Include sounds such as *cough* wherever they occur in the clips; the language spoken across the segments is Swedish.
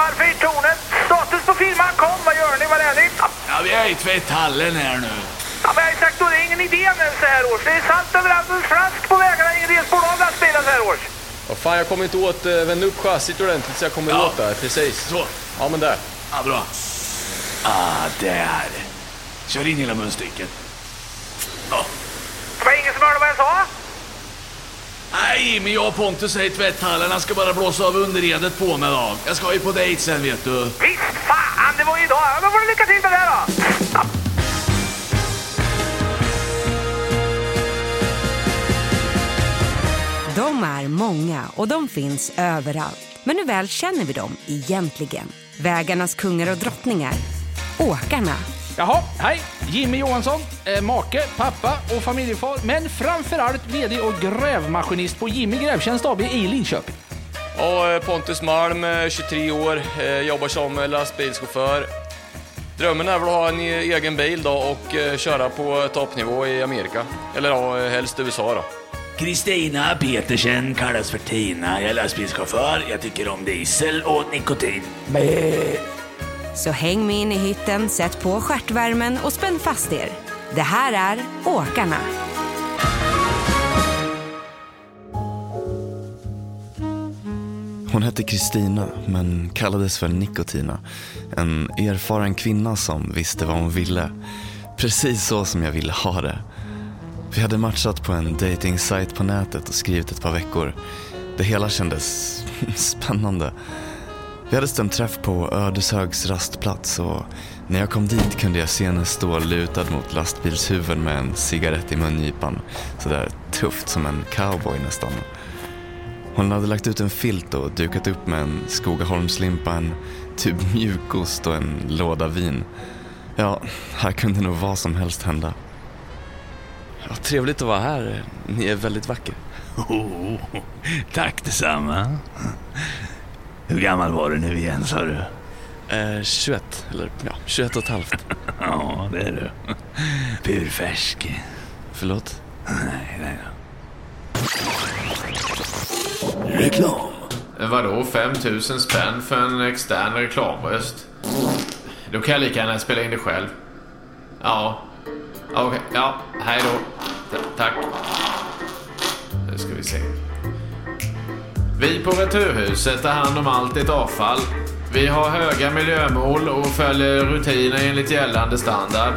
Varför i tornet? Status på firman kom, vad gör ni, vad är ni? Ja, vi är i tvätthallen här nu. Ja, men jag har ju sagt då, det är ingen idé nu så här års. Det är salt överallt och flask på vägarna, ingen resspår av lastbilar så här års. Vad fan, jag kommer inte åt, uh, vända upp chassit ordentligt så jag kommer Ja. åt där, precis. Så. Ja, men där. Ja, bra. Ah, där. Kör in hela munstycket. Ja. Det var ingen som hörde vad jag sa? Nej, Jimmy, jag och Pontus är i tvätthallen. Han ska bara blåsa av underredet på mig då. Jag ska ju på dejt sen, vet du. Visst fan, det var ju idag. Ja, Då får du lycka till med det då. Ja. De är många och de finns överallt. Men hur väl känner vi dem egentligen? Vägarnas kungar och drottningar. Åkarna. Jaha, hej! Jimmy Johansson, eh, make, pappa och familjefar, men framförallt VD och grävmaskinist på Jimmy Grävtjänst AB i Linköping. Ja, eh, Pontus Malm, eh, 23 år, eh, jobbar som eh, lastbilschaufför. Drömmen är väl att ha en egen bil då och eh, köra på toppnivå i Amerika. Eller ja, eh, helst USA då. Kristina Petersen kallas för Tina. Jag är lastbilschaufför. Jag tycker om diesel och nikotin. Så häng med in i hytten, sätt på stjärtvärmen och spänn fast er. Det här är Åkarna. Hon hette Kristina, men kallades för Nikotina. En erfaren kvinna som visste vad hon ville. Precis så som jag ville ha det. Vi hade matchat på en dating på nätet och skrivit ett par veckor. Det hela kändes *laughs* spännande. Vi hade stämt träff på Ödeshögs rastplats och när jag kom dit kunde jag se henne stå lutad mot lastbilshuven med en cigarett i mungipan. Sådär tufft som en cowboy nästan. Hon hade lagt ut en filt och dukat upp med en Skogaholmslimpa, en typ mjukost och en låda vin. Ja, här kunde nog vad som helst hända. Ja, trevligt att vara här. Ni är väldigt vacker. Oh, *laughs* tack detsamma. Hur gammal var du nu igen, sa du? Eh, 21, eller ja, 21 och ett halvt. *laughs* Ja, det är du. Purfärsk. Förlåt? Nej, nej då. Reklam. Vadå 5000 spänn för en extern reklamröst? Då kan jag lika gärna spela in det själv. Ja. Okej, ja. Hej då. Ta- tack. Nu ska vi se. Vi på Returhuset tar hand om allt ditt avfall. Vi har höga miljömål och följer rutiner enligt gällande standard.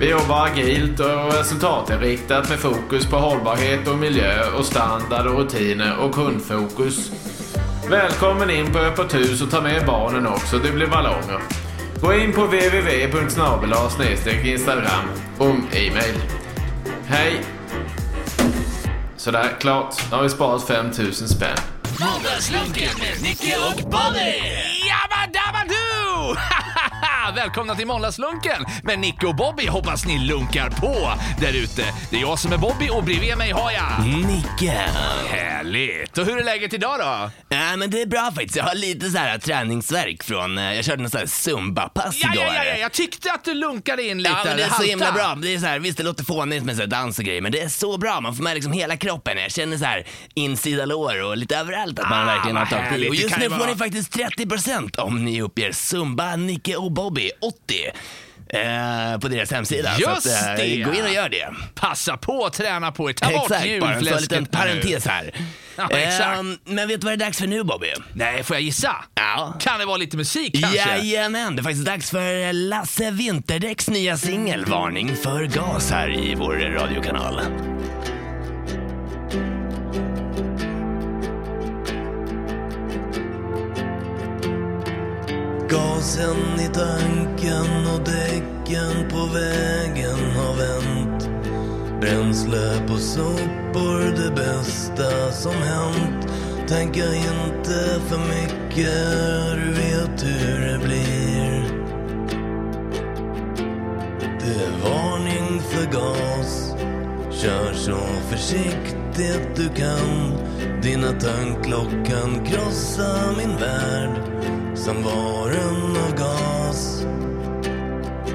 Vi jobbar agilt och resultatinriktat med fokus på hållbarhet och miljö och standard och rutiner och kundfokus. Välkommen in på Öppet hus och ta med barnen också, det blir ballonger. Gå in på www.snabel-a instagram och e-mail. Hej! Sådär, klart. Nu har vi sparat 5000 spänn. Måndagslunken med Nicke och Bonnie! Välkomna till Måndagslunken med Nicky och Bobby. Hoppas ni lunkar på där ute. Det är jag som är Bobby och bredvid mig har jag... Nicke. Härligt! Och hur är läget idag då? Ja, men det är bra faktiskt. Jag har lite så här träningsverk från, eh, jag körde någon sån här zumba-pass Ja, igår. ja, ja, ja, jag tyckte att du lunkade in lite. Ja, men det är så halta. himla bra. Det är så här, visst, det låter fånigt med så här dans och grejer, men det är så bra. Man får med liksom hela kroppen. Jag känner så här insida lår och lite överallt att man Ah, verkligen har vad tagit i. härligt. Och Det just kan nu ju får vara- ni faktiskt 30% om ni uppger Zumba, Nicke och Bobby eh, på deras hemsida. Just så att, eh, det! Gå in och gör det. Passa på att träna på er. Ta bort Exakt, bara en liten parentes här. Ja, exakt. Ehm, men vet du vad det är dags för nu Bobby? Nej, får jag gissa? Ja. Kan det vara lite musik kanske? Jajamän, det är faktiskt dags för Lasse Winterdäcks nya singel Varning för gas här i vår radiokanal. Gasen i tanken och däcken på vägen har vänt. Bränsle på sopor, det bästa som hänt. Tänka inte för mycket, du vet hur det blir. Det är varning för gas. Kör så försiktigt du kan. Dina tanklock kan krossa min värld som var en av gas.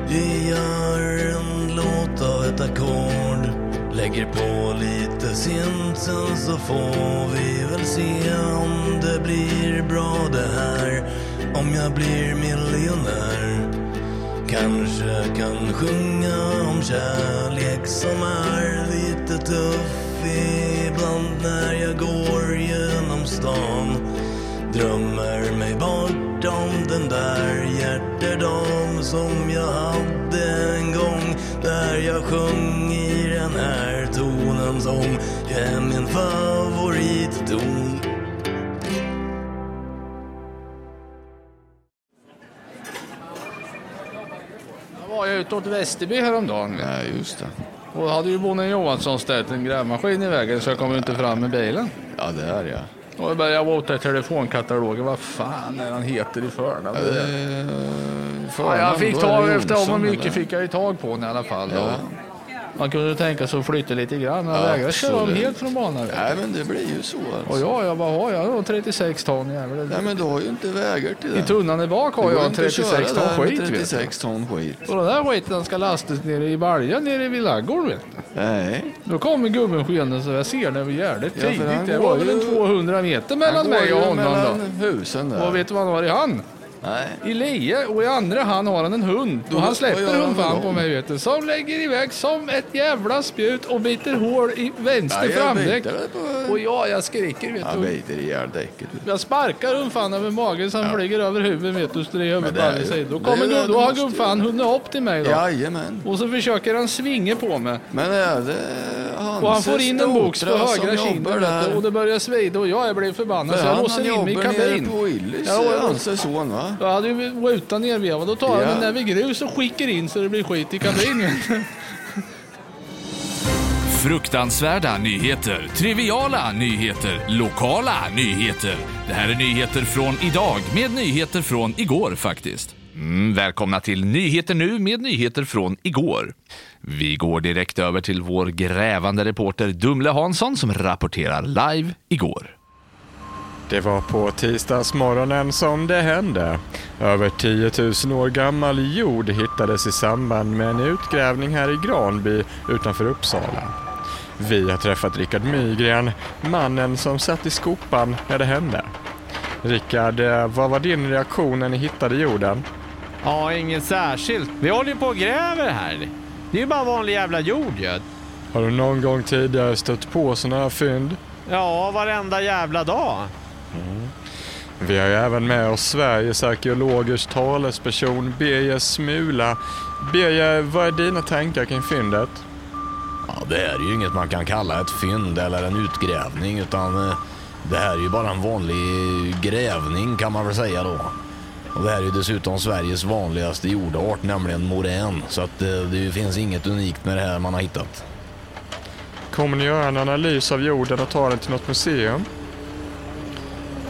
Vi gör en låt av ett ackord. Lägger på lite synt sen så får vi väl se om det blir bra det här. om jag blir miljonär. Kanske kan sjunga om kärlek som är lite tuff ibland när jag går genom stan. Drömmer om den där hjärtedam som jag hade en gång där jag sjöng i den här tonen som är min favoritton. Jag var ute åt Västerby häromdagen. Nej, just det. Och hade ju bonden Johansson ställt en grävmaskin i vägen så jag kom ju inte fram med bilen. Ja, det är jag. Och jag började rota i telefonkatalogen. Vad fan är han heter i förnamn? Ja, jag fick tag efter honom mycket fick jag ju tag på honom i alla fall. Då. Man kunde tänka sig att flytta lite grann, jag Ja, vägrade köra om helt från banan. Nej, men det blir ju så Och alltså. ja, jag vad har jag? då? 36 ton jävel. Nej, men du har ju inte vägar till det. I tunnan i bak har Det jag en inte att 36 köra ton där skit. vet du. 36 ton skit. Och den där skiten ska lastas nere i baljan nere vid ladugården. Nej. Då kommer gubben skenande så jag ser jävligt Ja, för tidigt. han Det var väl en ju- 200 meter mellan Han mig och honom då. mellan husen där. Och vet du vad han har i hand? Nej. I lie och i andra hand har han en hund. Då- och han släpper han hundfan på mig vet du. Som lägger iväg som ett jävla spjut och biter hål i vänster framdäck. på- Och ja, jag skriker vet Han du. biter ihjäl däcket. Jag sparkar hundfan över magen så han flyger över huvudet vet du. Så det är över Men på det är alla ju- sidor. Då, kommer det då har gubbfan hunnit upp till mig då. Jajamän. Och så försöker han svinga på mig. Men är det hans Och han får in en box på högra kinden och det börjar svida och jag blev förbannad För så jag han, låser han in mig i kabin. på Willys, Ja, hans son va? Jag hade ju rutan nervevad. Då tar jag Ja. en näve grus och skickar in så det blir skit i kabinen. *laughs* Fruktansvärda nyheter, triviala nyheter, lokala nyheter. Det här är nyheter från idag med nyheter från igår faktiskt. Mm, välkomna till Nyheter nu med nyheter från igår. Vi går direkt över till vår grävande reporter Dumle Hansson som rapporterar live igår. Det var på tisdagsmorgonen som det hände. Över 10 000 år gammal jord hittades i samband med en utgrävning här i Granby utanför Uppsala. Vi har träffat Rickard Mygren, mannen som satt i skopan när det hände. Rickard, eh, vad var din reaktion när ni hittade jorden? Ja, inget särskilt. Vi håller ju på och gräver här. Det är ju bara vanlig jävla jord ju. Har du någon gång tidigare stött på sådana här fynd? Ja, varenda jävla dag. Vi har även med oss Sveriges arkeologers talesperson Birger Smula. Birger, vad är dina tankar kring fyndet? Ja, det här är ju inget man kan kalla ett fynd eller en utgrävning utan eh, det här är ju bara en vanlig grävning kan man väl säga då. Och det här är ju dessutom Sveriges vanligaste jordart, nämligen morän. Så att eh, det finns inget unikt med det här man har hittat. Kommer ni göra en analys av jorden och ta den till något museum?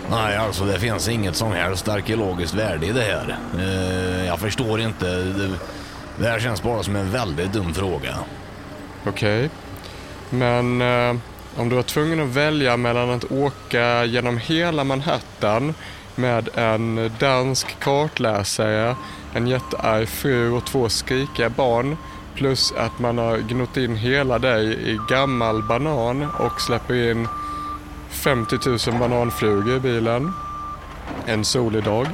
Nej, alltså det finns inget som helst arkeologiskt värde i det här. Eh, Jag förstår inte. Det, det här känns bara som en väldigt dum fråga. Okej. Men eh, om du var tvungen att välja mellan att åka genom hela Manhattan med en dansk kartläsare, en jättearg fru och två skrikiga barn plus att man har gnott in hela dig i gammal banan och släpper in 50 000 bananflugor i bilen en solig dag.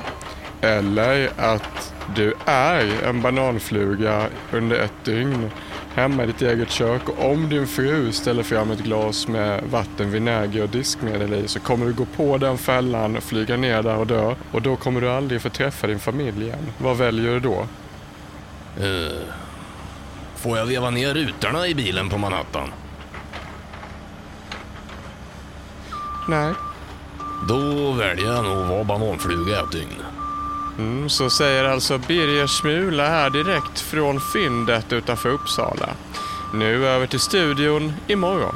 Eller att du är en bananfluga under ett dygn hemma i ditt eget kök och om din fru ställer fram ett glas med vatten, vinäger och diskmedel i så kommer du gå på den fällan, flyga ner där och dö och då kommer du aldrig få träffa din familj igen. Vad väljer du då? Uh, Får jag veva ner rutorna i bilen på Manhattan? Nej. Då väljer jag nog att vara bananfluga ett dygn. Mm, så säger alltså Birger Smula här direkt från fyndet utanför Uppsala. Nu över till studion imorgon.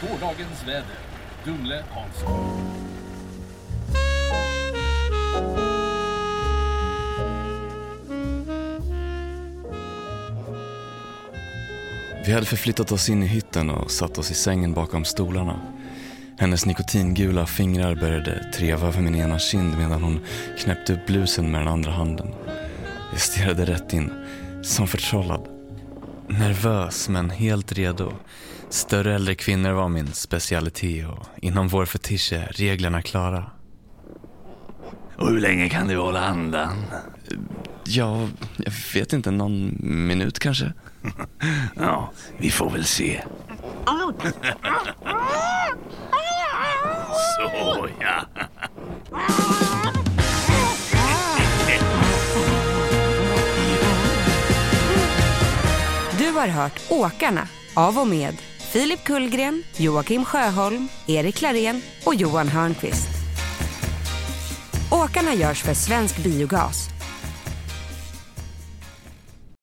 Gårdagens väder. Dumle Hansson. Vi hade förflyttat oss in i hytten och satt oss i sängen bakom stolarna. Hennes nikotingula fingrar började treva över min ena kind medan hon knäppte upp blusen med den andra handen. Jag stirrade rätt in, som förtrollad. Nervös men helt redo. Större äldre kvinnor var min specialitet och inom vår fetisch är reglerna klara. Och hur länge kan du hålla andan? Ja, jag vet inte, någon minut kanske? *laughs* ja, vi får väl se. Så ja. Du har hört Åkarna av och med Filip Kullgren, Joakim Sjöholm, Erik Larén och Johan Hörnqvist. Åkarna görs för Svensk Biogas